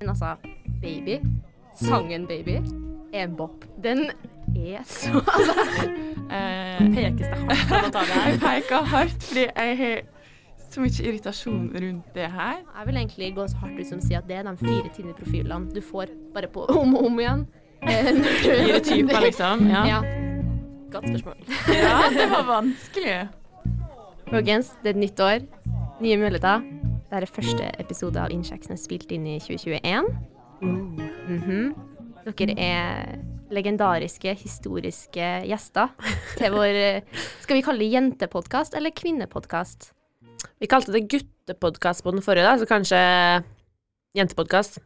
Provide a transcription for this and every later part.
Men altså, Baby, sangen Baby, er en bop. Den er så Altså, Eh, pekes det hardt på det her? Jeg peker hardt fordi jeg har så mye irritasjon rundt det her. jeg vil egentlig gå så hardt ut som å si at det er de fire Tinder-profilene du får bare på om og om igjen. Eh, Fire typer, liksom. Ja. Ja. Godt spørsmål. ja, det var vanskelig. Folkens, det er et nytt år. Nye muligheter. Dette er første episode av Innsjekk som er spilt inn i 2021. Mhm. Dere er legendariske, historiske gjester til vår eh, Skal vi kalle det jentepodkast eller kvinnepodkast? Vi kalte det guttepodkast på den forrige, da, så kanskje jentepodkast.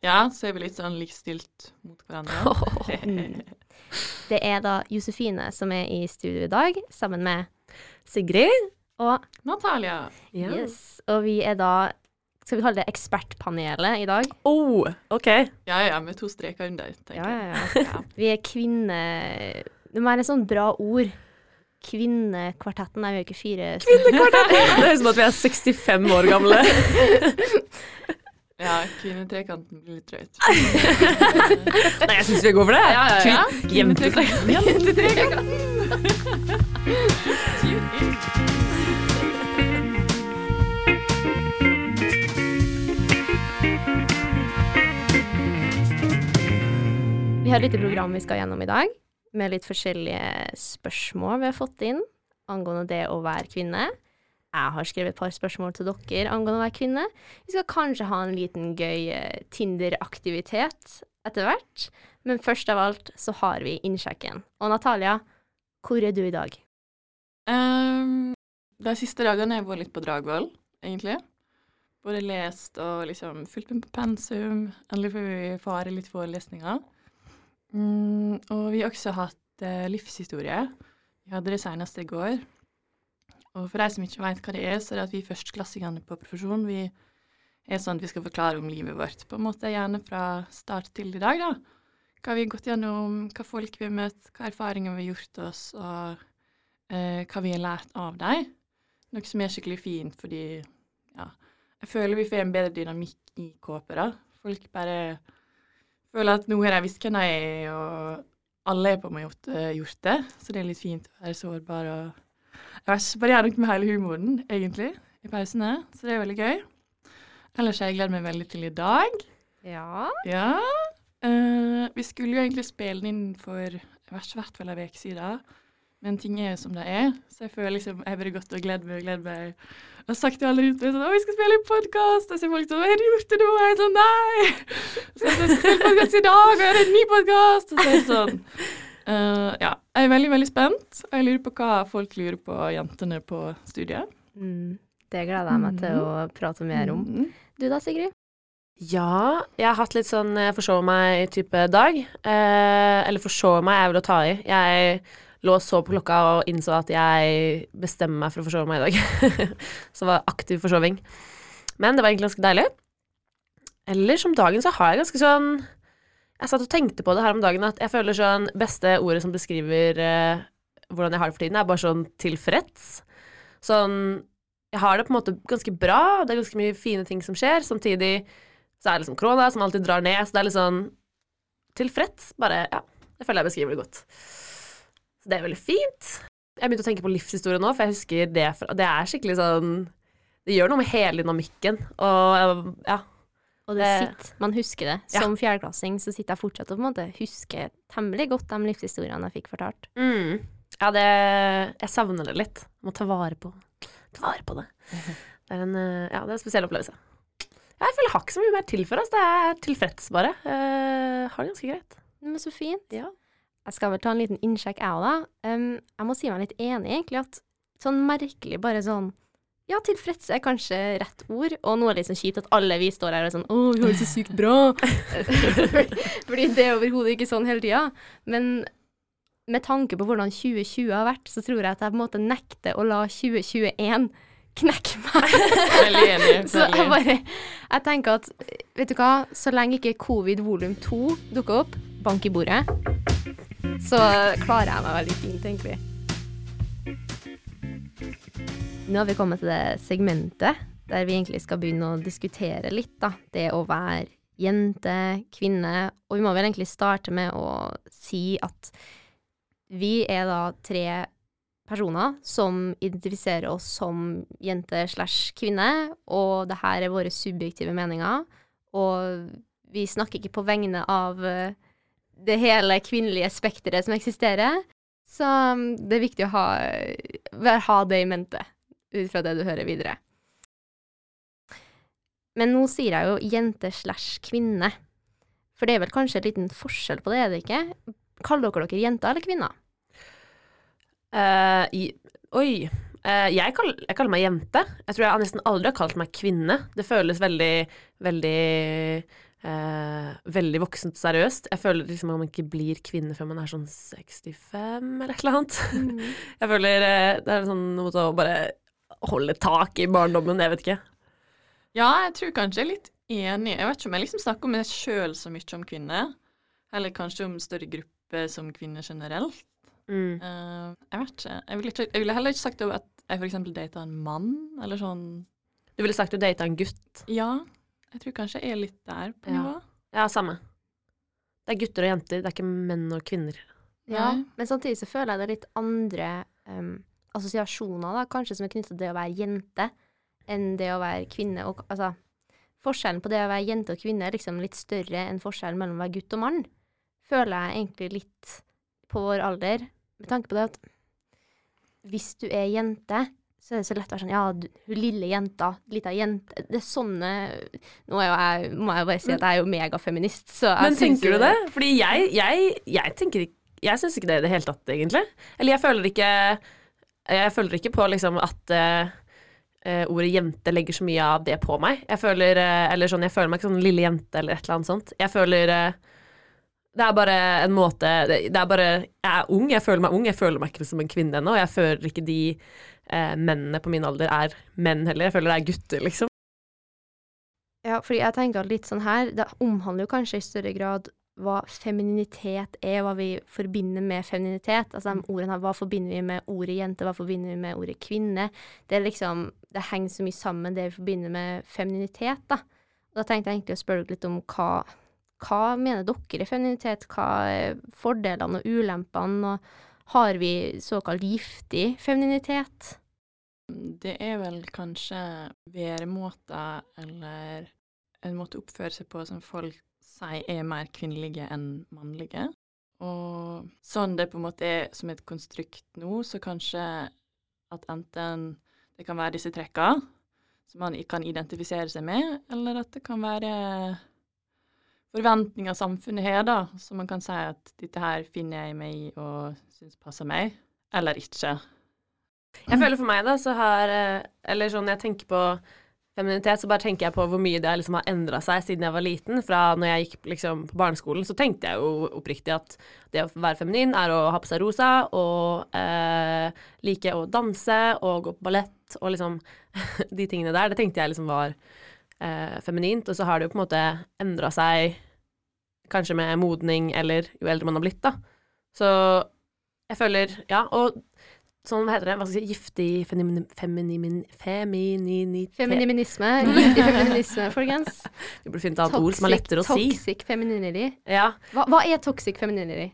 Ja, så er vi litt sånn likestilt mot hverandre. Mm. Det er da Josefine som er i studio i dag, sammen med Sigrid. Og Natalia. Ja. yes, og vi er da Skal vi kalle det ekspertpanelet i dag? Oh, OK. Ja, ja, med to streker under, tenker Ja, jeg. ja, ja. Vi er kvinne... Det må være et sånt bra ord. Kvinnekvartetten. Nei, vi er jo ikke fire Kvinnekvartetten! Det høres ut som at vi er 65 år gamle. Ja, kvinnetrekanten blir litt drøyt. Nei, jeg syns vi går for det. Ja, ja, ja. Kvinnetrekanten. Jentetrekant. Vi har et lite program vi skal gjennom i dag, med litt forskjellige spørsmål vi har fått inn angående det å være kvinne. Jeg har skrevet et par spørsmål til dere angående å være kvinne. Vi skal kanskje ha en liten gøy eh, Tinder-aktivitet etter hvert. Men først av alt så har vi innsjekken. Og Natalia, hvor er du i dag? Ehm, de siste dagene har jeg vært litt på Dragvoll, egentlig. Både lest og liksom fulgt med på pensum. Endelig får vi fare litt forelesninger. Mm, og vi har også hatt eh, livshistorie. Vi hadde det senest i går. Og for de som ikke vet hva det er, så er det at vi førsteklassingene på profesjon, vi er sånn at vi skal forklare om livet vårt, på en måte gjerne fra start til i dag, da. Hva vi har gått gjennom, hva folk vi har møtt, hva erfaringer vi har gjort oss, og eh, hva vi har lært av dem. Noe som er skikkelig fint, fordi ja, jeg føler vi får en bedre dynamikk i KP. da. Folk bare føler at nå har de visst hvem de er, og alle har på meg gjort, gjort det. Så det er litt fint å være sårbar og jeg vet ikke, bare gjøre noe med hele humoren, egentlig, i pausene. Så det er veldig gøy. Ellers har jeg gledet meg veldig til i dag. Ja. Ja. Uh, vi skulle jo egentlig spille den inn for hvert fall en uke siden. Men ting er jo som det er, så jeg føler liksom jeg bare gått og gledet meg og gledet meg. Og sagt til alle rundt meg sånn 'Å, vi skal spille en podkast!' Og så er folk sånn 'Har du gjort det nå?' Og jeg er sånn 'Nei!' Så jeg skal spille podkast i dag, og jeg har en ny podkast! Og så er det sånn Uh, Ja. Jeg er veldig, veldig spent, og jeg lurer på hva folk lurer på, jentene på studiet. Mm, det gleder jeg meg til å prate mer om. Mm. Du da, Sigrid? Ja, jeg har hatt litt sånn eh, forsove meg-type dag. Eh, eller forsove meg er vel å ta i. Jeg lå og så på klokka og innså at jeg bestemmer meg for å forsove meg i dag. så det var aktiv forsoving. Men det var egentlig ganske deilig. Ellers om dagen så har jeg ganske sånn Jeg satt og tenkte på det her om dagen at jeg føler sånn Beste ordet som beskriver eh, hvordan jeg har det for tiden, er bare sånn tilfreds. Sånn Jeg har det på en måte ganske bra, det er ganske mye fine ting som skjer. Samtidig så er det liksom korona som alltid drar ned, så det er litt sånn tilfreds. Bare, ja. Jeg føler jeg beskriver det godt. Det er veldig fint. Jeg begynte å tenke på livshistorie nå, for jeg husker det fra Det er skikkelig sånn Det gjør noe med hele dynamikken, og ja. Og det sitter, man husker det. Ja. Som fjerdeklassing så sitter jeg fortsatt og på en måte husker temmelig godt de livshistoriene jeg fikk fortalt. Mm. Ja, det Jeg savner det litt. Må ta vare på Ta vare på det. Det er en, eh, ja, det er en spesiell opplevelse. Ja, jeg føler jeg har ikke så mye mer til for oss. Det er tilfreds, bare. Jeg har det ganske greit. Men så fint. Ja. Jeg skal vel ta en liten innsjekk, jeg òg, da. Um, jeg må si meg litt enig, egentlig, at sånn merkelig bare sånn Ja, tilfreds er kanskje rett ord, og nå er det sånn kjipt at alle vi står her og er sånn Å, vi har det så sykt bra. Fordi det er overhodet ikke sånn hele tida. Men med tanke på hvordan 2020 har vært, så tror jeg at jeg på en måte nekter å la 2021 knekke meg. Veldig enig. Så jeg bare Jeg tenker at Vet du hva, så lenge ikke covid volum 2 dukker opp, bank i bordet, så klarer jeg meg veldig fint, egentlig. Nå har vi kommet til det segmentet der vi egentlig skal begynne å diskutere litt, da. Det å være jente, kvinne. Og vi må vel egentlig starte med å si at vi er da tre personer som identifiserer oss som jente slash kvinne, og det her er våre subjektive meninger. Og vi snakker ikke på vegne av eh, det hele kvinnelige spekteret som eksisterer. Så um, det er viktig å ha, ha det i mente, ut fra det du hører videre. Men nå sier jeg jo jente slash kvinne. For det er vel kanskje en liten forskjell på det, er det ikke? Kaller dere dere jenter eller kvinner? Uh, i, oi. Uh, jeg, kall, jeg kaller meg jente. Jeg tror jeg nesten aldri har kalt meg kvinne. Det føles veldig, veldig eh, Veldig voksent seriøst. Jeg føler liksom at man ikke blir kvinne før man er sånn 65 eller et eller annet. Mm. Jeg føler eh, det er sånn noe å bare holde tak i barndommen, jeg vet ikke. Ja, jeg tror kanskje jeg er litt enig. Jeg vet ikke om jeg liksom snakker om meg sjøl så mye om kvinner. Eller kanskje om større grupper som kvinner generelt. Mm. Eh, jeg vet ikke. Jeg ville, ikke. jeg ville heller ikke sagt at jeg eksempel data en mann, eller sånn. Du ville sagt du data en gutt. Ja, jeg tror kanskje jeg er litt der på nivå. Ja, samme. Det er gutter og jenter, det er ikke menn og kvinner. Ja, men samtidig så føler jeg det er litt andre um, assosiasjoner, da, kanskje som er knyttet til det å være jente, enn det å være kvinne. Og, altså, forskjellen på det å være jente og kvinne er liksom litt større enn forskjellen mellom å være gutt og mann. Føler jeg egentlig litt på vår alder, med tanke på det at hvis du er jente, så er det så lett å være sånn Ja, du, hun lille jenta, lita jente Det er sånne Nå er jo jeg, må jeg bare si at jeg er jo megafeminist, så jeg Men tenker du det? Fordi jeg, jeg, jeg tenker ikke Jeg syns ikke det i det hele tatt, egentlig. Eller jeg føler ikke Jeg føler ikke på liksom at eh, ordet jente legger så mye av det på meg. Jeg føler uh, Eller sånn, jeg føler meg ikke sånn lille jente eller et eller annet sånt. Jeg føler uh, det er bare en måte det, det er bare Jeg er ung, jeg føler meg ung. Jeg føler meg ikke som en kvinne ennå. Jeg føler ikke de eh, mennene på min alder er menn heller. Jeg føler det er gutter, liksom. Ja, fordi jeg tenker litt sånn her, det omhandler jo kanskje i større grad hva femininitet er, hva vi forbinder med femininitet. Altså de ordene her, hva forbinder vi med ordet jente, hva forbinder vi med ordet kvinne? Det er liksom, det henger så mye sammen det vi forbinder med femininitet, da. Og da tenkte jeg egentlig å spørre dere litt om hva, hva mener dere er femininitet? Hva er fordelene og ulempene? Og har vi såkalt giftig femininitet? Det er vel kanskje væremåter eller en måte å oppføre seg på som folk sier er mer kvinnelige enn mannlige. Og sånn det på en måte er som et konstrukt nå, så kanskje at enten det kan være disse trekka som man kan identifisere seg med, eller at det kan være forventninger samfunnet har, da, så man kan si at dette her finner jeg meg i og syns passer meg, eller ikke. Jeg føler for meg, da, så har eh, Eller sånn jeg tenker på feminitet, så bare tenker jeg på hvor mye det liksom har endra seg siden jeg var liten. Fra når jeg gikk liksom, på barneskolen, så tenkte jeg jo oppriktig at det å være feminin er å ha på seg rosa og eh, like å danse og gå på ballett og liksom de tingene der. Det tenkte jeg liksom var eh, feminint. Og så har det jo på en måte endra seg, kanskje med modning eller jo eldre man har blitt, da. Så jeg føler Ja, og sånn, hva heter det, hva skal jeg si, giftig feminin, feminin, femininitet giftig feminisme, folkens. Vi burde finne et annet ord som er lettere å si. Toxic femininity. Ja. Hva, hva er toxic femininity?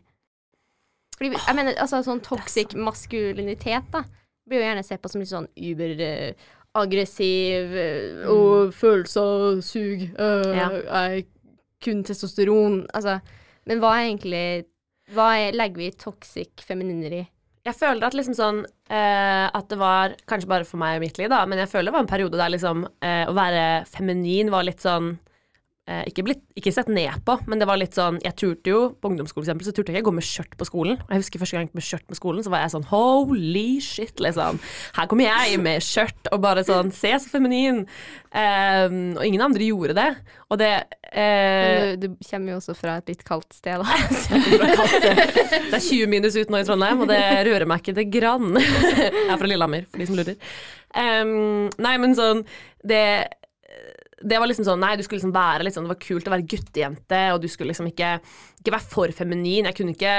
Fordi, vi- jeg mener, altså sånn toxic maskulinitet, da, blir jo gjerne sett på som litt sånn uber eh, aggressiv eh, og følelser, sug, Uh, Ja. er kun testosteron. Altså, men hva er egentlig Hva er, legger vi i toxic femininity? Jeg føler at liksom sånn eh, At det var Kanskje bare for meg og mitt liv, da, men jeg føler det var en periode der liksom eh, Å være feminin var litt sånn ikke, blitt, ikke sett ned på, men det var litt sånn Jeg turte jo På ungdomsskolen eksempel, så turte jeg ikke gå med skjørt på skolen. Jeg husker første gang jeg gikk med skjørt på skolen, så var jeg sånn holy shit, liksom. Her kommer jeg med skjørt og bare sånn Se så feminin. Eh, og ingen andre gjorde det. Og det eh, Men du, du kommer jo også fra et litt kaldt sted, da. Det er 20 minus ute nå i Trondheim, og det rører meg ikke det grann. Jeg er fra Lillehammer, for de som lurer. Um, nei, men sånn det, det var liksom sånn Nei, du skulle liksom være litt sånn Det var kult å være guttejente, og du skulle liksom ikke, ikke være for feminin. Jeg kunne ikke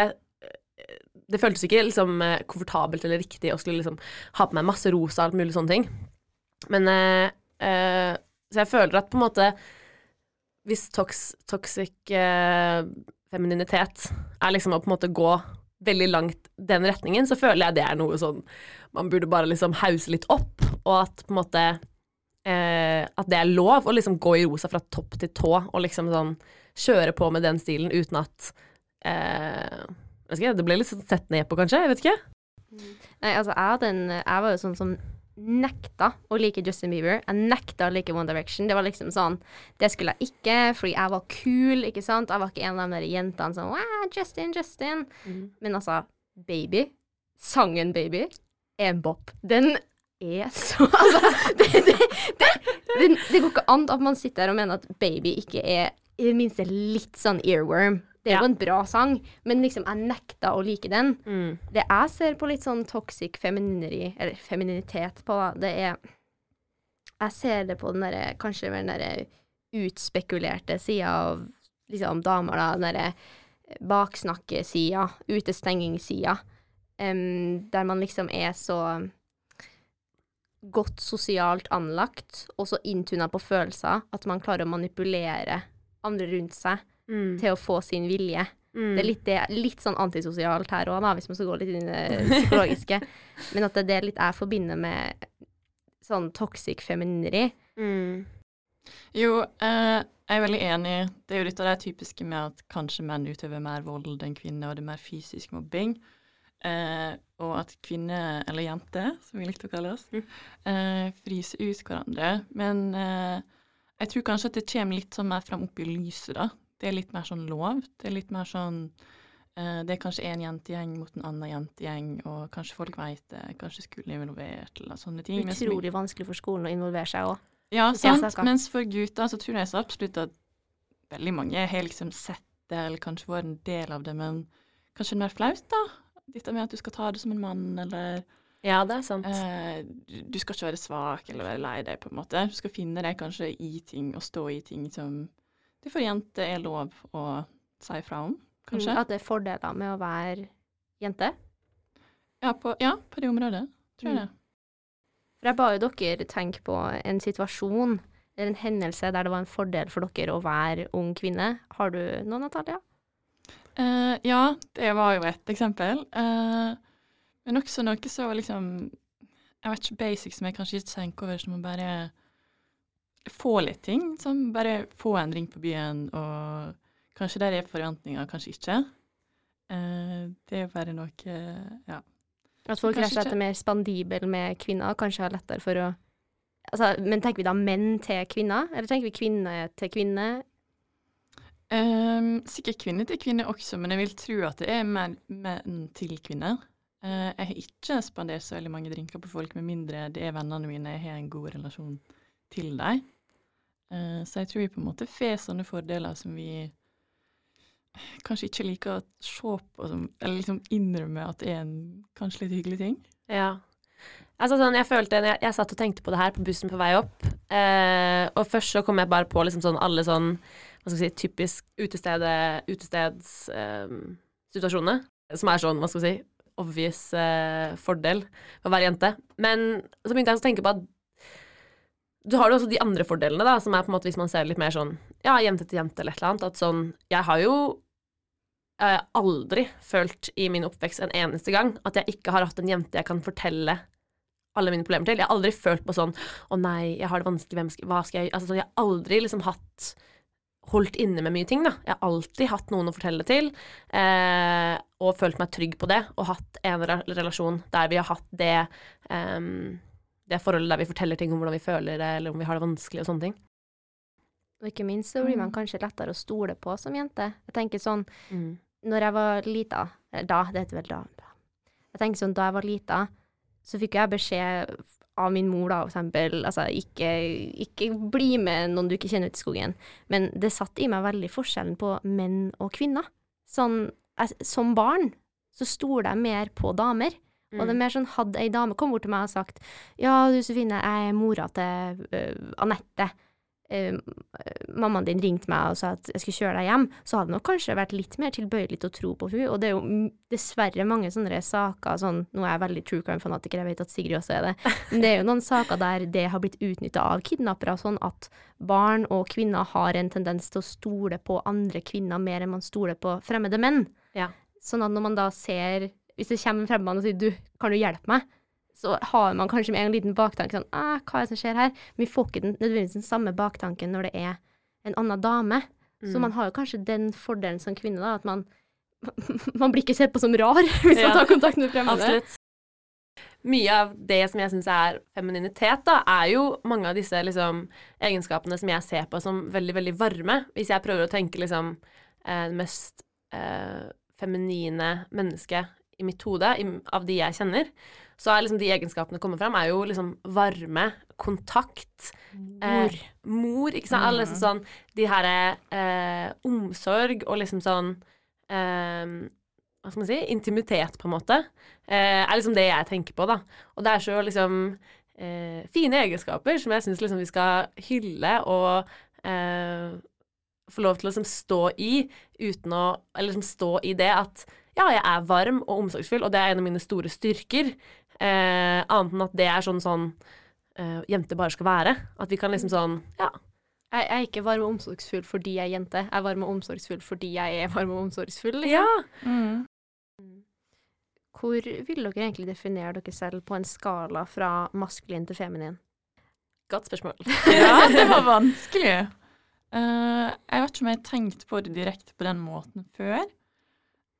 Det føltes ikke liksom eh, komfortabelt eller riktig å skulle liksom ha på meg masse rosa og alt mulig sånne ting. Men eh, eh, Så jeg føler at på en måte Hvis tox, toxic eh, femininitet er liksom å på en måte gå veldig langt den retningen, så føler jeg det er noe sånn man burde bare liksom hause litt opp, og at på en måte eh, At det er lov å liksom gå i rosa fra topp til tå og liksom sånn kjøre på med den stilen uten at eh, vet ikke, Det ble litt sånn sett ned på, kanskje? Jeg vet ikke. Nei, altså, jeg, hadde en, jeg var jo sånn som nekta å like Justin Bieber. Jeg nekta å like One Direction. Det var liksom sånn Det skulle jeg ikke, fordi jeg var kul, ikke sant. Jeg var ikke en av de der jentene som wow, Justin, Justin. Men altså, Baby, sangen Baby, er en bop. Den er så Altså, det, det, det, det, går ikke an at man sitter her og mener at Baby ikke er i det minste litt sånn earworm. Det er jo Ja. en bra sang, men liksom, jeg nekta å like den. Mm. Det jeg ser på litt sånn toxic feminineri, eller femininitet på, det er Jeg ser det på den derre Kanskje mer den derre utspekulerte sida av liksom damer, da. Den derre baksnakkesida, utestengingssida. um, der man liksom er så godt sosialt anlagt og så inntuna på følelser at man klarer å manipulere andre rundt seg Mm. til å få sin vilje. Mm. Det er litt, det, litt sånn antisosialt her òg, hvis man skal gå litt inn i det psykologiske. Men at det er det litt jeg forbinder med sånn toxic feminineri. Mm. Jo, eh, jeg er veldig enig. Det er jo litt av det typiske med at kanskje menn utøver mer vold enn kvinner, og det er mer fysisk mobbing. Eh, og at kvinner, eller jenter, som vi likte å kalle oss, Mm. eh, fryser ut hverandre. Men eh, jeg tror kanskje at det kommer litt sånn mer fram opp i lyset, da. Det er litt mer sånn lov. Det er litt mer sånn eh, Det er kanskje en jentegjeng mot en annen jentegjeng, og kanskje folk vet det, kanskje skolen er involvert, eller sånne ting. Utrolig vanskelig for skolen å involvere seg òg. ja, sant. Mens for gutter så tror jeg så absolutt at veldig mange har liksom sett det, eller kanskje vært en del av det, men kanskje det er mer flaut, da. Dette med at du skal ta det som en mann, eller Ja, det er sant. eh, du du skal ikke være svak eller være lei deg, på en måte. Du skal finne deg kanskje i ting og stå i ting som det for jenter er lov å si fra om, kanskje. Mm, At det er fordeler med å være jente. Ja, på, ja, på det området, tror jeg Mm. det. For jeg ba jo dere tenke på en situasjon eller en hendelse der det var en fordel for dere å være ung kvinne. Har du noe, Natalia? Eh, ja, det var jo et eksempel. Uh, men også noe så liksom Jeg vet ikke, basic som jeg kanskje ikke tenker over, som å bare få litt ting. Som bare få en ring på byen, og kanskje der er forventninger, kanskje ikke. Uh, det er bare noe Ja. At folk rett og slett er mer spandibel med kvinner, kanskje har lettere for å Altså, men tenker vi da menn til kvinner, eller tenker vi kvinne til kvinne? Ehm, sikkert kvinne til kvinne også, men jeg vil tro at det er mer menn til kvinner. Uh, jeg har ikke spandert så veldig mange drinker på folk, med mindre det er vennene mine jeg har en god relasjon til dem. Uh, så jeg tror vi på en måte får sånne fordeler som vi kanskje ikke liker å se på, eller liksom innrømme at det er en kanskje litt hyggelig ting. Ja. Altså sånn, jeg følte jeg, jeg satt og tenkte på det her på bussen på vei opp, uh, og først så kom jeg bare på liksom sånn alle sånn hva skal jeg si, typisk utestede, utestedssituasjoner, som er sånn, hva skal vi si, obvious eh, fordel ved å være jente. Men så begynte jeg å tenke på at du har jo også de andre fordelene, da, som er på en måte hvis man ser litt mer sånn ja, jente til jente eller et eller annet, at sånn Jeg har jo jeg har aldri følt i min oppvekst en eneste gang at jeg ikke har hatt en jente jeg kan fortelle alle mine problemer til. Jeg har aldri følt på sånn 'Å nei, jeg har det vanskelig, hvem skal, hva skal jeg gjøre?' Altså, sånn, jeg har aldri liksom hatt Holdt inne med mye ting, da. Jeg har alltid hatt noen å fortelle det til, eh, og følt meg trygg på det, og hatt en relasjon der vi har hatt det ehm, det forholdet der vi forteller ting om hvordan vi føler det, eller om vi har det vanskelig og sånne ting. Og ikke minst så blir man Mm. kanskje lettere å stole på som jente. Jeg tenker sånn, Mm. når jeg var lita, da, det heter vel da, da. Jeg tenker sånn, da jeg var lita, så fikk jeg beskjed av min mor da, for eksempel, altså ikke, ikke bli med noen du ikke kjenner ut i skogen. Men det satt i meg veldig forskjellen på menn og kvinner. Sånn, jeg, som barn så stoler jeg mer på damer. Og det er mer sånn, hadde ei dame kommet bort til meg og sagt Ja, du Sofine, jeg er mora til uh, Anette. Eh, mammaen din ringte meg og sa at jeg skulle kjøre deg hjem, så hadde jeg nok kanskje vært litt mer tilbøyelig til å tro på hun, og det er jo dessverre mange sånne saker, sånn, nå er jeg veldig true crime-fanatiker, jeg vet at Sigrid også er det, men det er jo noen saker der det har blitt utnytta av kidnappere, sånn at barn og kvinner har en tendens til å stole på andre kvinner mer enn man stoler på fremmede menn. Ja. Sånn at når man da ser, hvis det kommer en fremmed og sier du, kan du hjelpe meg? Så har man kanskje med en liten baktanke sånn ah, hva er det som skjer her? Men vi får ikke den, nødvendigvis den samme baktanken når det er en annen dame. Så Mm. man har jo kanskje den fordelen som kvinne, da, at man man blir ikke sett på som rar hvis Ja. man tar kontakt med fremmede. Absolutt. Mye av det som jeg syns er femininitet, da, er jo mange av disse liksom, egenskapene som jeg ser på som veldig, veldig varme. Hvis jeg prøver å tenke liksom eh, det mest eh, feminine mennesket i mitt hode, av de jeg kjenner, så er liksom de egenskapene kommer fram, er jo liksom varme, kontakt, Mor. Eh, mor, ikke sant. Alle liksom sånn De her eh, omsorg og liksom sånn eh, Hva skal man si? Intimitet, på en måte. Eh, er liksom det jeg tenker på, da. Og det er så liksom eh, fine egenskaper som jeg syns liksom vi skal hylle og eh, få lov til å liksom stå i uten å Eller liksom stå i det at ja, jeg er varm og omsorgsfull, og det er en av mine store styrker. Eh, annet enn at det er sånn sånn eh, jenter bare skal være. At vi kan liksom sånn Ja. Jeg, jeg er ikke varm og omsorgsfull fordi jeg er jente. Jeg er varm og omsorgsfull fordi jeg er varm og omsorgsfull. liksom. ja. Mm. Hvor vil dere egentlig definere dere selv på en skala fra maskulin til feminin? Godt spørsmål. Ja, det var vanskelig. Uh, jeg vet ikke om jeg har tenkt på det direkte på den måten før.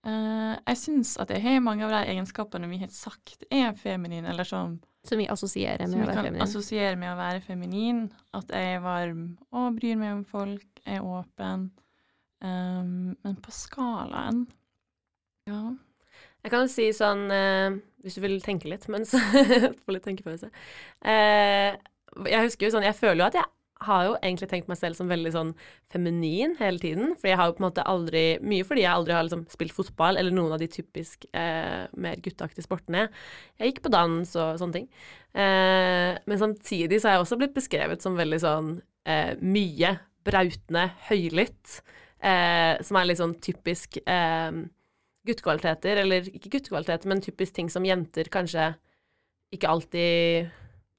Eh, jeg syns at jeg har mange av de egenskapene vi har sagt er feminine, eller som Som vi assosierer med å være kan feminin. assosiere med å være feminin. At jeg er varm og bryr meg om folk, er åpen. Um, men på skalaen Ja. Jeg kan jo si sånn uh, Hvis du vil tenke litt mens Få litt tenkepause. Uh, jeg husker jo sånn Jeg føler jo at jeg har jo egentlig tenkt meg selv som veldig sånn feminin hele tiden. For jeg har jo på en måte aldri Mye fordi jeg aldri har liksom spilt fotball eller noen av de typisk eh, mer gutteaktige sportene. Jeg gikk på dans og sånne ting. Eh, men samtidig så har jeg også blitt beskrevet som veldig sånn eh, mye brautende, høylytt. Eh, som er litt sånn typisk eh, guttekvaliteter, eller ikke guttekvaliteter, men typisk ting som jenter kanskje ikke alltid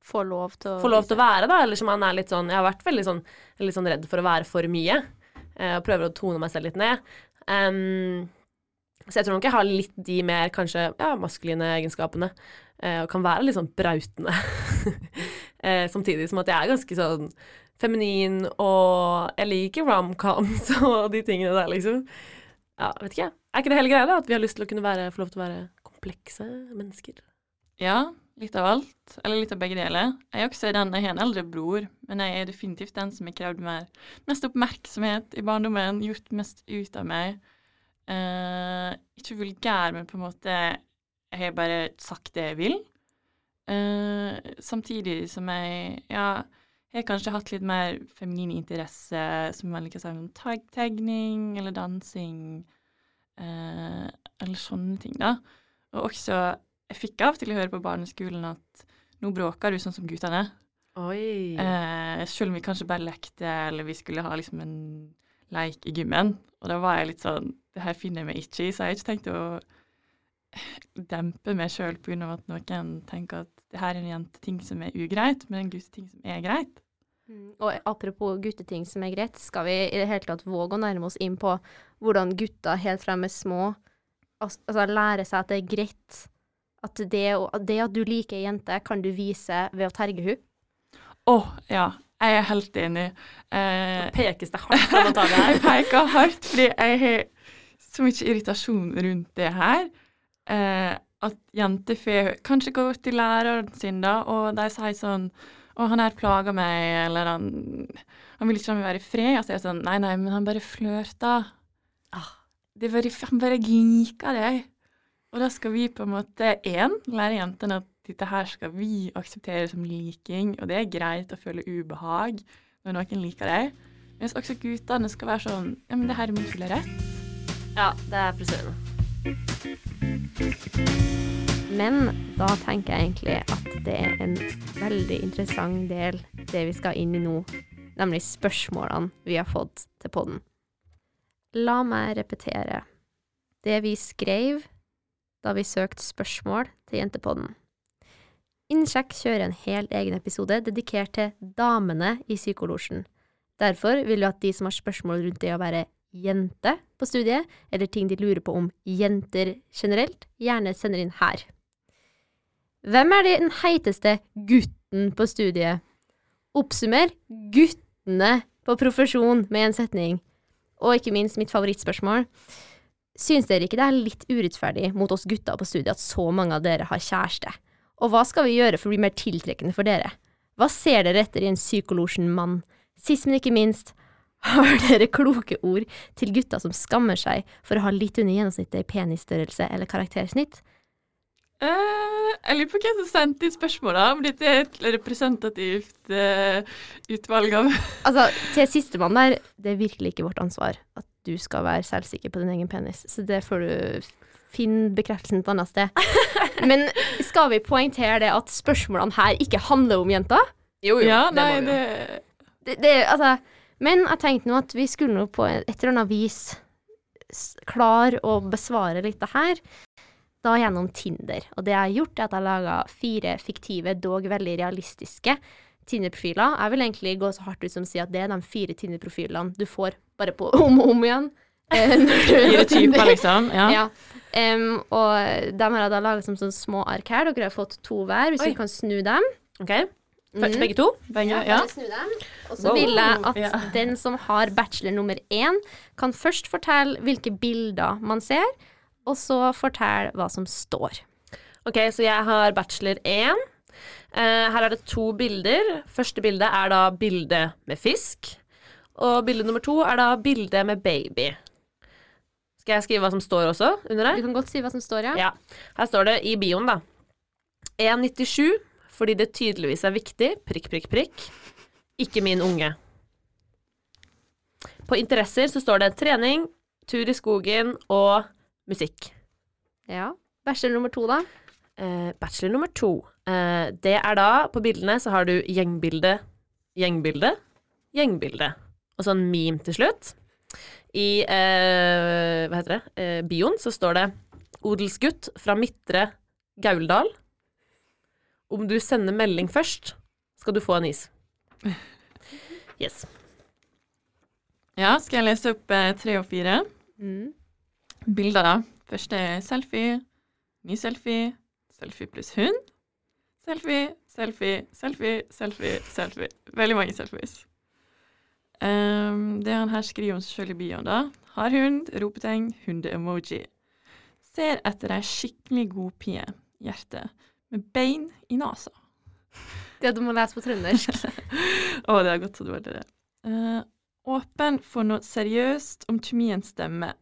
Får lov til å får lov til å være, da. Eller som man er litt sånn Jeg har vært veldig sånn, litt sånn redd for å være for mye. eh, og prøver å tone meg selv litt ned. Um, så jeg tror nok jeg har litt de mer kanskje ja, maskuline egenskapene. eh, og kan være litt sånn brautende. eh, samtidig som at jeg er ganske sånn feminin, og jeg liker romcoms og de tingene der, liksom. Ja, vet ikke jeg. Er ikke det hele greia, da? At vi har lyst til å kunne være, få lov til å være komplekse mennesker? Ja, litt av alt. Eller litt av begge deler. Jeg er også den, jeg har en eldre bror, men jeg er definitivt den som har krevd mer, mest oppmerksomhet i barndommen, gjort mest ut av meg. Eh, ikke vulgær, men på en måte Jeg har bare sagt det jeg vil. Eh, samtidig som jeg ja, har kanskje hatt litt mer feminin interesse, som man liker å si, tegning eller dansing, eh, eller sånne ting, da. Og også Jeg fikk av til å høre på barneskolen at nå bråker du sånn som guttene. Oi. Eh, selv om vi kanskje bare lekte, eller vi skulle ha liksom en leik i gymmen. Og da var jeg litt sånn Det her finner jeg meg ikke i, så jeg har ikke tenkt å dempe meg sjøl pga. at noen tenker at det her er en jenteting som er ugreit, men en gutteting som er greit. Mm, Og apropos gutteting som er greit, skal vi i det hele tatt våge å nærme oss inn på hvordan gutter helt fra de er små al- altså lærer seg at det er greit at det, det at du liker ei jente, kan du vise ved å terge henne. Å, ja. Jeg er helt enig. Eh, Pekes det hardt på man her. det jeg peker hardt, fordi jeg har så mye irritasjon rundt det her. Eh, at jenter får kanskje gå til læreren sin, da, og de sier sånn 'Å, han her plager meg', eller han, 'Han vil ikke la meg være i fred'. Og så er jeg sånn 'Nei, nei, men han bare flørter'. Ah. Bare, han bare liker deg. Og da skal vi på en måte én lære jentene at dette her skal vi akseptere som liking, og det er greit å føle ubehag når noen liker deg. Mens også guttene skal være sånn Ja, men det her er min fulle rett. Ja, det er frisøren. Men da tenker jeg egentlig at det er en veldig interessant del, det vi skal inn i nå. nemlig spørsmålene vi har fått til podden. La meg repetere det vi skrev da vi søkte spørsmål til Jentepodden. Innsjekk kjører en helt egen episode dedikert til damene i Psykolosjen. Derfor vil vi at de som har spørsmål rundt det å være jente på studiet, eller ting de lurer på om jenter generelt, gjerne sender inn her. Hvem er den heiteste gutten på studiet? Oppsummer guttene på profesjon med en setning. Og ikke minst mitt favorittspørsmål. Syns dere ikke det er litt urettferdig mot oss gutter på studiet at så mange av dere har kjæreste? Og hva skal vi gjøre for å bli mer tiltrekkende for dere? Hva ser dere etter i en psykolosjen-mann? Sist, men ikke minst, har dere kloke ord til gutta som skammer seg for å ha litt under gjennomsnittet i penisstørrelse eller karaktersnitt? Uh, jeg lurer på hvem som sendte inn spørsmåla, om dette er et representativt uh, utvalg av Altså, til sistemann der, det er virkelig ikke vårt ansvar at du skal være selvsikker på din egen penis, så det får du finne bekreftelsen et annet sted. Men skal vi poengtere det at spørsmålene her ikke handler om jenter? Jo, jo, Ja, det nei, må vi jo. det Det, det, altså, men jeg tenkte nå at vi skulle nå på et eller annet vis klare å besvare litt det her, da gjennom Tinder. Og det jeg har gjort, er at jeg har laga fire fiktive, dog veldig realistiske Tinder-profiler. Jeg vil egentlig gå så hardt ut som å si at det er de fire Tinder-profilene du får bare på om og om igjen. eh, Fire typer, liksom. Ja. Ja. Um, og de har jeg da laga som sånne små ark her. Dere har fått to hver, hvis Oi. vi kan snu dem. Ok, Først Mm. begge to? Begge, Ja, ja. snu dem. Og så Wow. vil jeg at Ja. den som har bachelor nummer én, kan først fortelle hvilke bilder man ser, og så fortelle hva som står. Ok, så jeg har bachelor én. Uh, her er det to bilder. Første bilde er da bilde med fisk. Og bilde nummer to er da bilde med baby. Skal jeg skrive hva som står også under Du kan godt si hva som står, ja. Ja. Her står det i bioen, da. 1,97 fordi det tydeligvis er viktig. Prikk, prikk, prikk. Ikke min unge. På interesser så står det trening, tur i skogen og musikk. ja. Bachelor nummer to, da. Eh, bachelor nummer to. Eh, det er da, på bildene så har du gjengbilde, gjengbilde, gjengbilde. Og så en meme til slutt. I eh, hva heter det, eh, bioen så står det 'Odelsgutt fra Midtre Gauldal'. Om du sender melding først, skal du få en is. Yes. ja, skal jeg lese opp eh, tre og fire? Mm. Bilder, da. Første er selfie, ny selfie, selfie pluss hund. Selfie, selfie, selfie, selfie, selfie. Veldig mange selfies. Ehm, det han her skriver om seg selv i bioen, da. Har hund, ropetegn, hunde-emoji. Ser etter ei skikkelig god pie, hjerte, med bein i nesa. Det du må lese på trøndersk. Å, det er godt så du valgte det. Uh, åpen for noe seriøst om kjemien stemmer.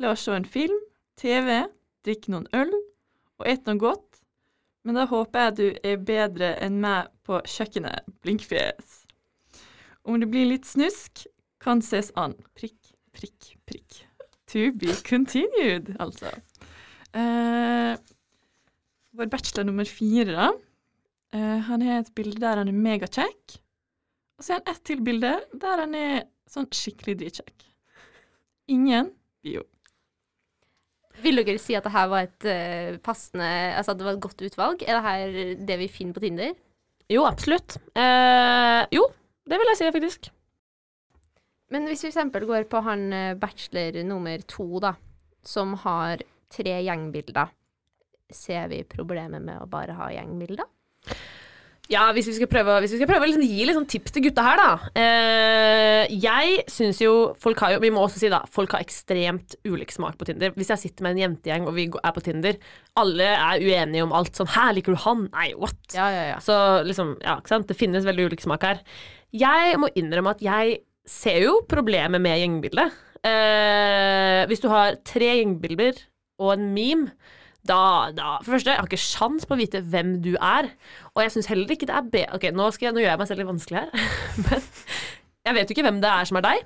La oss se en film, TV, drikke noen øl og et noe godt. Men da håper jeg du er bedre enn meg på kjøkkenet. Blinkfjes. Om det blir litt snusk, kan ses an. Prikk, prikk, prikk. To be continued, altså. Eh, vår bachelor nummer fire, da. Eh, han har et bilde der han er megakjekk. Og så har han ett til bilde der han er sånn skikkelig dritkjekk. Ingen bio. Vil dere si at det her var et uh, passende Altså at det var et godt utvalg? Er det her det vi finner på Tinder? Jo, absolutt. Eh, jo, det vil jeg si, faktisk. Men hvis vi f.eks. går på han eh, bachelor nummer to, da, som har tre gjengbilder, ser vi problemet med å bare ha gjengbilder? Ja, hvis vi skal prøve, hvis vi skal prøve å liksom gi litt sånn tips til gutta her, da. Eh, jeg syns jo folk har jo Vi må også si, da, folk har ekstremt ulik smak på Tinder. Hvis jeg sitter med en jentegjeng og vi er på Tinder, alle er uenige om alt. Sånn 'Her liker du han?' Nei, what? Ja, ja, ja. Så liksom, ja, ikke sant. Det finnes veldig ulik smak her. Jeg må innrømme at jeg ser jo problemet med gjengbildet. Eh, hvis du har tre gjengbilder og en meme, da, da For det første, jeg har ikke sjans på å vite hvem du er. Og jeg syns heller ikke det er be... Ok, nå, skal jeg, nå gjør jeg meg selv litt vanskelig her. Men jeg vet jo ikke hvem det er som er deg.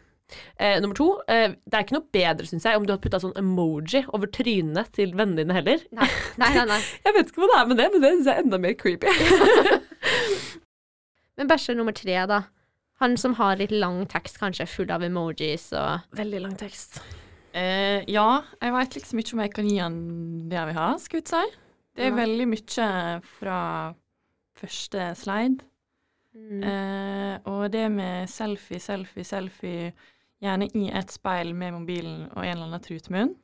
Eh, nummer to, eh, det er ikke noe bedre, syns jeg, om du hadde putta sånn emoji over trynene til vennene dine heller. Nei, nei, nei. nei. Jeg vet ikke hva det er med det, men det syns jeg er enda mer creepy. Men bachelor nummer tre, da. Han som har litt lang tekst, kanskje full av emojis og Veldig lang tekst. Eh, ja, jeg veit liksom ikke om jeg kan gi han det jeg vil ha, skal vi si. Det er ja. veldig mye fra første slide. mm. Eh, og det med selfie, selfie, selfie, gjerne i et speil med mobilen og en eller annen trutmunn,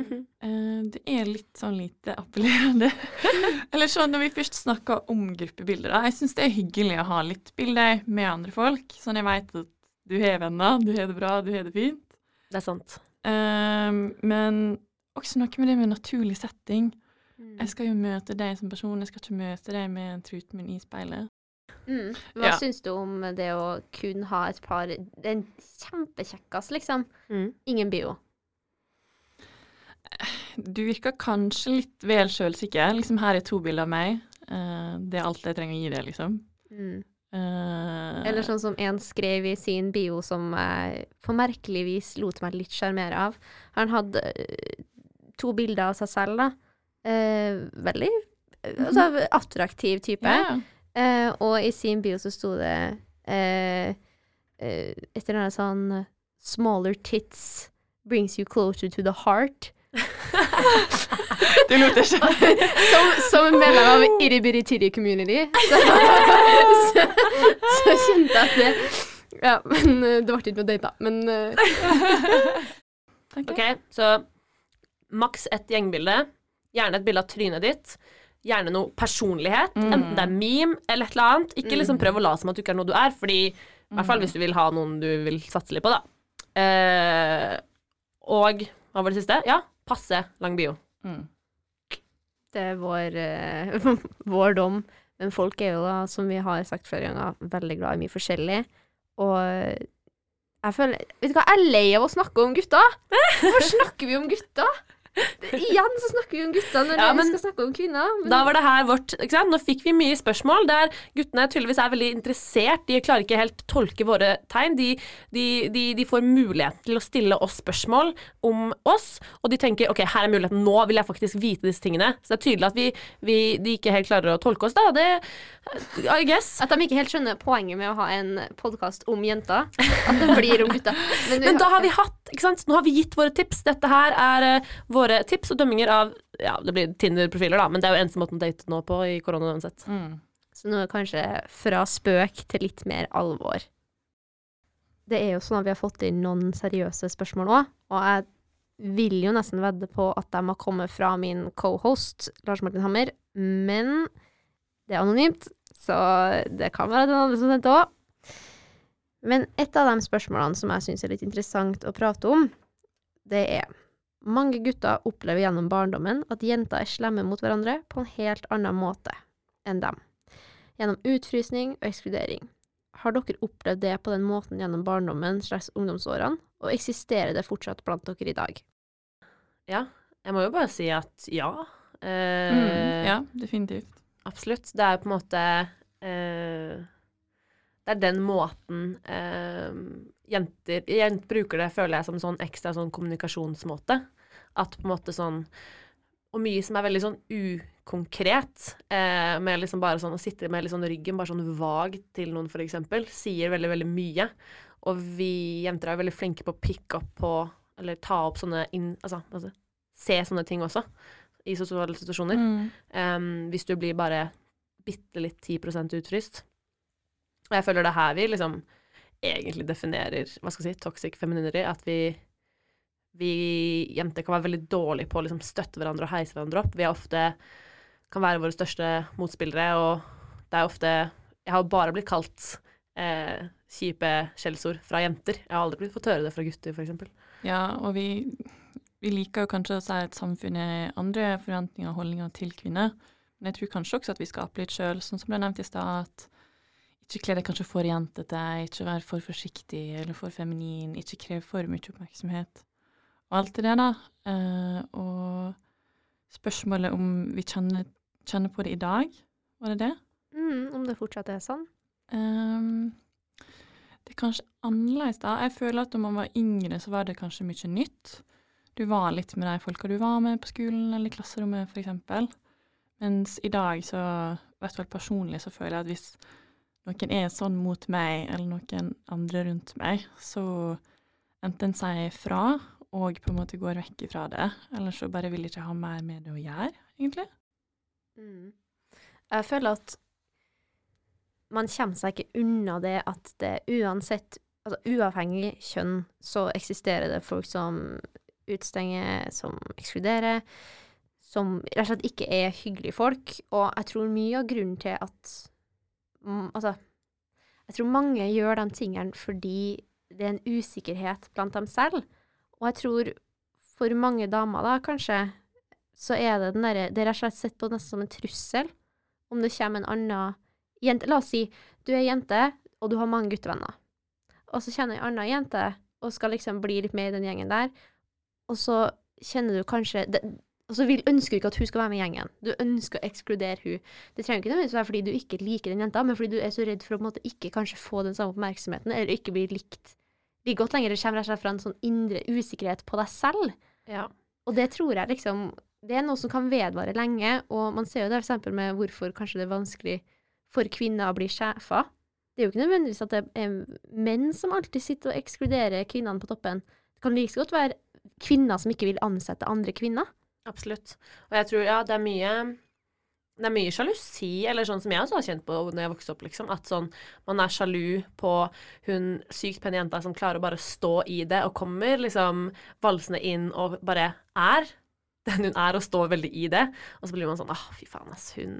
eh, det er litt sånn lite appellerende. eller sånn når vi først snakker om gruppebilder, da. Jeg syns det er hyggelig å ha litt bilder med andre folk, sånn jeg veit at du har venner, du har det bra, du har det fint. Det er sant. Ehm, men også noe med det med naturlig setting. Mm. Jeg skal jo møte deg som person, jeg skal ikke møte deg med truten min i speilet. Mm. Hva Ja. syns du om det å kun ha et par Det er en kjempekjekkas, liksom. Mm. Ingen bio. Du virker kanskje litt vel sjølsikker. Liksom, her er to bilder av meg. Eh, det er alt jeg trenger å gi deg, liksom. Mm. Uh, Eller sånn som en skrev i sin bio som jeg på merkelig vis lot meg litt sjarmere av. Han hadde eh, to bilder av seg selv, da. Eh, veldig altså, attraktiv type. Yeah. Eh, og i sin bio så sto det eh, et eller annet sånn Smaller tits brings you closer to the heart. Det lot ikke. som, som en medlem av Titty Community, så, så, så kjente jeg at det Ja, men eh, det ble ikke noe date, da. Men eh, OK, så maks ett gjengbilde. Gjerne et bilde av trynet ditt. Gjerne noe personlighet. Mm. Enten det er meme eller et eller annet. Ikke liksom prøv å late som at du ikke er noe du er, fordi i hvert fall hvis du vil ha noen du vil satse litt på, da. Eh, og hva var det siste? Ja, passe lang bio. Mm. det er vår, uh, vår dom. Men folk er jo da, som vi har sagt flere ganger, veldig glad i mye forskjellig. Og jeg føler Vet du hva, jeg er lei av å snakke om gutta! Hvorfor snakker vi om gutta? Igjen så snakker vi om gutter når Ja, vi skal snakke om kvinner. Men, Da var det her vårt ikke sant? Nå fikk vi mye spørsmål der guttene tydeligvis er veldig interessert. De klarer ikke helt tolke våre tegn. De, de, de, de får mulighet til å stille oss spørsmål om oss, og de tenker ok, her er muligheten, nå vil jeg faktisk vite disse tingene. Så det er tydelig at vi, vi, de ikke helt klarer å tolke oss, da. Det I guess. at de ikke helt skjønner poenget med å ha en podkast om jenter. At det blir om gutta. Men, Men da har vi hatt, ikke sant? Nå har vi gitt våre tips. Dette her er eh, våre tips og dømminger av ja, det blir Tinder-profiler, da, men det er jo eneste måten å date nå på i korona uansett. Mm. Så nå er det kanskje fra spøk til litt mer alvor. Det er jo sånn at vi har fått inn noen seriøse spørsmål òg, og jeg vil jo nesten vedde på at de har kommet fra min cohost, Lars Martin Hammer, men det er anonymt, så det kan være den andre som sendte òg. Men et av de spørsmålene som jeg syns er litt interessant å prate om, det er mange gutter opplever gjennom barndommen at jenter er slemme mot hverandre på en helt annen måte enn dem gjennom utfrysning og ekskludering. Har dere opplevd det på den måten gjennom barndommen slags ungdomsårene, og eksisterer det fortsatt blant dere i dag? Ja, jeg må jo bare si at ja. Eh, Mm. Ja, definitivt. Absolutt. Det er på en måte eh, Det er den måten eh, jenter, jenter bruker det, føler jeg, som sånn ekstra sånn kommunikasjonsmåte. At på en måte sånn Og mye som er veldig sånn ukonkret, eh, med liksom bare sånn å sitte med liksom ryggen bare sånn vag til noen, for eksempel, sier veldig, veldig mye. Og vi jenter er veldig flinke på å pick up på Eller ta opp sånne inn, altså, altså se sånne ting også, i sosiale situasjoner. Mm. Um, hvis du blir bare bitte litt 10% utfryst. Og jeg føler det er her vi liksom egentlig definerer hva skal jeg si, toxic femininity. At vi, vi jenter kan være veldig dårlige på å liksom støtte hverandre og heise hverandre opp. Vi er ofte kan være våre største motspillere, og det er ofte Jeg har bare blitt kalt eh, kjipe skjellsord fra jenter. Jeg har aldri blitt fått høre det fra gutter, eksempel. Ja, og vi, vi liker jo kanskje å si at samfunnet har andre forventninger og holdninger til kvinner. Men jeg tror kanskje også at vi skaper litt sjøl, sånn som ble nevnt i stad, at ikke kle deg kanskje for jentete, ikke vær for forsiktig eller for feminin, ikke krev for mye oppmerksomhet. Og alt det der, da. Eh, og spørsmålet om vi kjenner, kjenner på det i dag, var det det? Mm, om det fortsatt er sånn? Um, det er kanskje annerledes da. Jeg føler at når man var yngre, så var det kanskje mye nytt. Du var litt med de folka du var med på skolen eller i klasserommet, f.eks. Mens i dag så, i hvert fall personlig, så føler jeg at hvis noen er sånn mot meg, eller noen andre rundt meg, så enten sier jeg fra og på en måte går vekk ifra det, eller så bare vil jeg ikke ha mer med det å gjøre, egentlig. Mm. Jeg føler at man kommer seg ikke unna det at det uansett Altså uavhengig kjønn, så eksisterer det folk som utstenger, som ekskluderer, som rett og slett ikke er hyggelige folk. Og jeg tror mye av grunnen til at Altså, jeg tror mange gjør de tingene fordi det er en usikkerhet blant dem selv. Og jeg tror for mange damer, da, kanskje, så er det den derre Det er rett og slett sett på nesten som en trussel om det kommer en annen jente La oss si du er jente, og du har mange guttevenner. Og så kjenner ei anna jente og skal liksom bli litt med i den gjengen der, og så kjenner du kanskje det, Og så vil, ønsker du ikke at hun skal være med i gjengen. Du ønsker å ekskludere hun. Det trenger ikke nødvendigvis være fordi du ikke liker den jenta, men fordi du er så redd for å måte ikke kanskje få den samme oppmerksomheten, eller ikke bli likt like godt lenger. Det kommer rett og slett fra en sånn indre usikkerhet på deg selv. Ja. Og det tror jeg liksom Det er noe som kan vedvare lenge, og man ser jo det eksempel med hvorfor kanskje det er vanskelig for kvinner å bli sjefer. Det er jo ikke nødvendigvis at det er menn som alltid sitter og ekskluderer kvinnene på toppen. Det kan like godt være kvinner som ikke vil ansette andre kvinner. Absolutt. Og jeg tror, ja, det er mye det er mye sjalusi, eller sånn som jeg også har kjent på når jeg vokste opp, liksom. At sånn, man er sjalu på hun sykt pene jenta som klarer å bare stå i det, og kommer liksom valsende inn og bare er den hun er, og står veldig i det. Og så blir man sånn åh, fy faen, ass, hun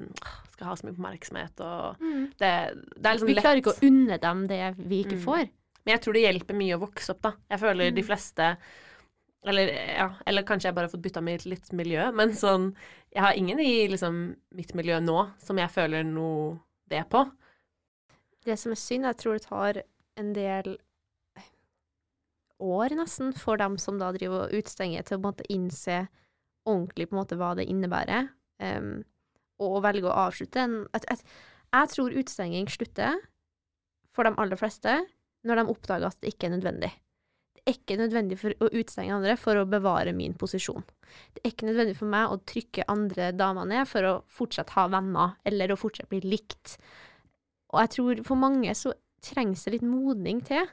skal ha så mye oppmerksomhet, og det, det er liksom Vi klarer ikke å unne dem det vi ikke Mm. får. Men jeg tror det hjelper mye å vokse opp, da. Jeg føler de fleste eller, ja, eller kanskje jeg bare har fått bytta mitt litt miljø, men sånn Jeg har ingen i liksom mitt miljø nå som jeg føler noe det på. Det som er synd, jeg tror det tar en del år nesten for dem som da driver og utstenger, til å på en måte innse ordentlig på en måte hva det innebærer, um, og velge å avslutte en jeg, jeg, jeg tror utstenging slutter for de aller fleste når de oppdager at det ikke er nødvendig. Det er ikke nødvendig for å utstenge andre for å bevare min posisjon. Det er ikke nødvendig for meg å trykke andre damer ned for å fortsatt ha venner, eller å fortsatt bli likt. Og jeg tror for mange så trengs det litt modning til,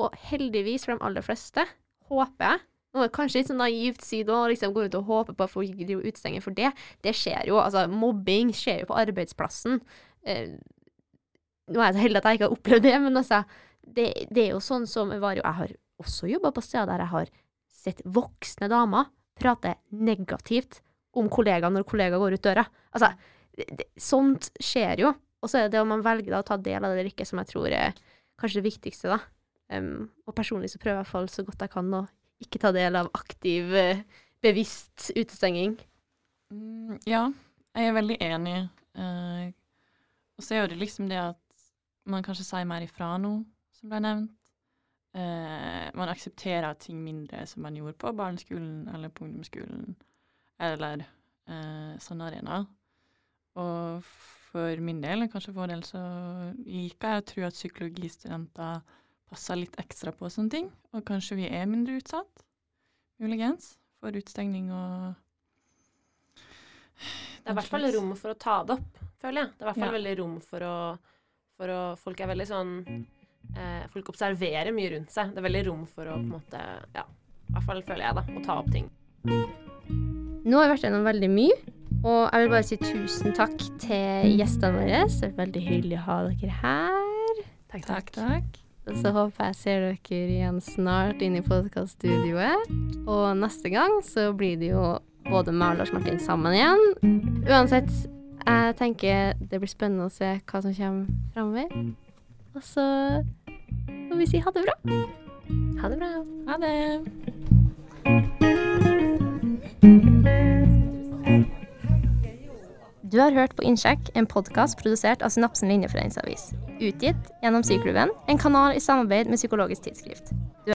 og heldigvis for de aller fleste, håper jeg. Nå er det kanskje litt sånn naivt si og liksom gå ut og håpe på at folk driver og for det. Det skjer jo, altså mobbing skjer jo på arbeidsplassen. Eh, nå er jeg så heldig at jeg ikke har opplevd det, men altså, det, det er jo sånn som var jo, Jeg har også jobba på steder der jeg har sett voksne damer prate negativt om kollegaer når kollegaer går ut døra. Altså, det, sånt skjer jo. Og så er det det om man velger da å ta del av det eller ikke, som jeg tror er kanskje det viktigste, da. Um, og personlig så prøver jeg i hvert fall så godt jeg kan å ikke ta del av aktiv, eh, bevisst utestenging. Mm, ja, jeg er veldig enig. Uh, og så er jo det liksom det at man kanskje sier mer ifra nå, som ble nevnt. Eh, man aksepterer ting mindre som man gjorde på barneskolen eller på ungdomsskolen, eller eh, sånne arenaer. Og for min del, kanskje for del, så liker jeg å tro at psykologistudenter passer litt ekstra på sånne ting, og kanskje vi er mindre utsatt, muligens, for utstengning og Det er i hvert fall rom for å ta det opp, føler jeg. Det er i hvert fall Ja. veldig rom for å, for å Folk er veldig sånn eh, Folk observerer mye rundt seg. Det er veldig rom for å på en måte Ja, i hvert fall føler jeg, da. Å ta opp ting. Nå har vi vært gjennom veldig mye, og jeg vil bare si tusen takk til gjestene våre. Det er veldig hyggelig å ha dere her. Takk, Takk, takk. Og så håper jeg ser dere igjen snart inne i podkaststudioet. Og neste gang så blir det jo både meg og Lars Martin sammen igjen. Uansett, jeg tenker det blir spennende å se hva som kommer framover. Og så får vi si ha det bra. Ha det bra. Ha det. Du har hørt på Innsjekk, en podkast produsert av Synapsen linjeforeningsavis. Utgitt gjennom Syklubben, en kanal i samarbeid med Psykologisk tidsskrift.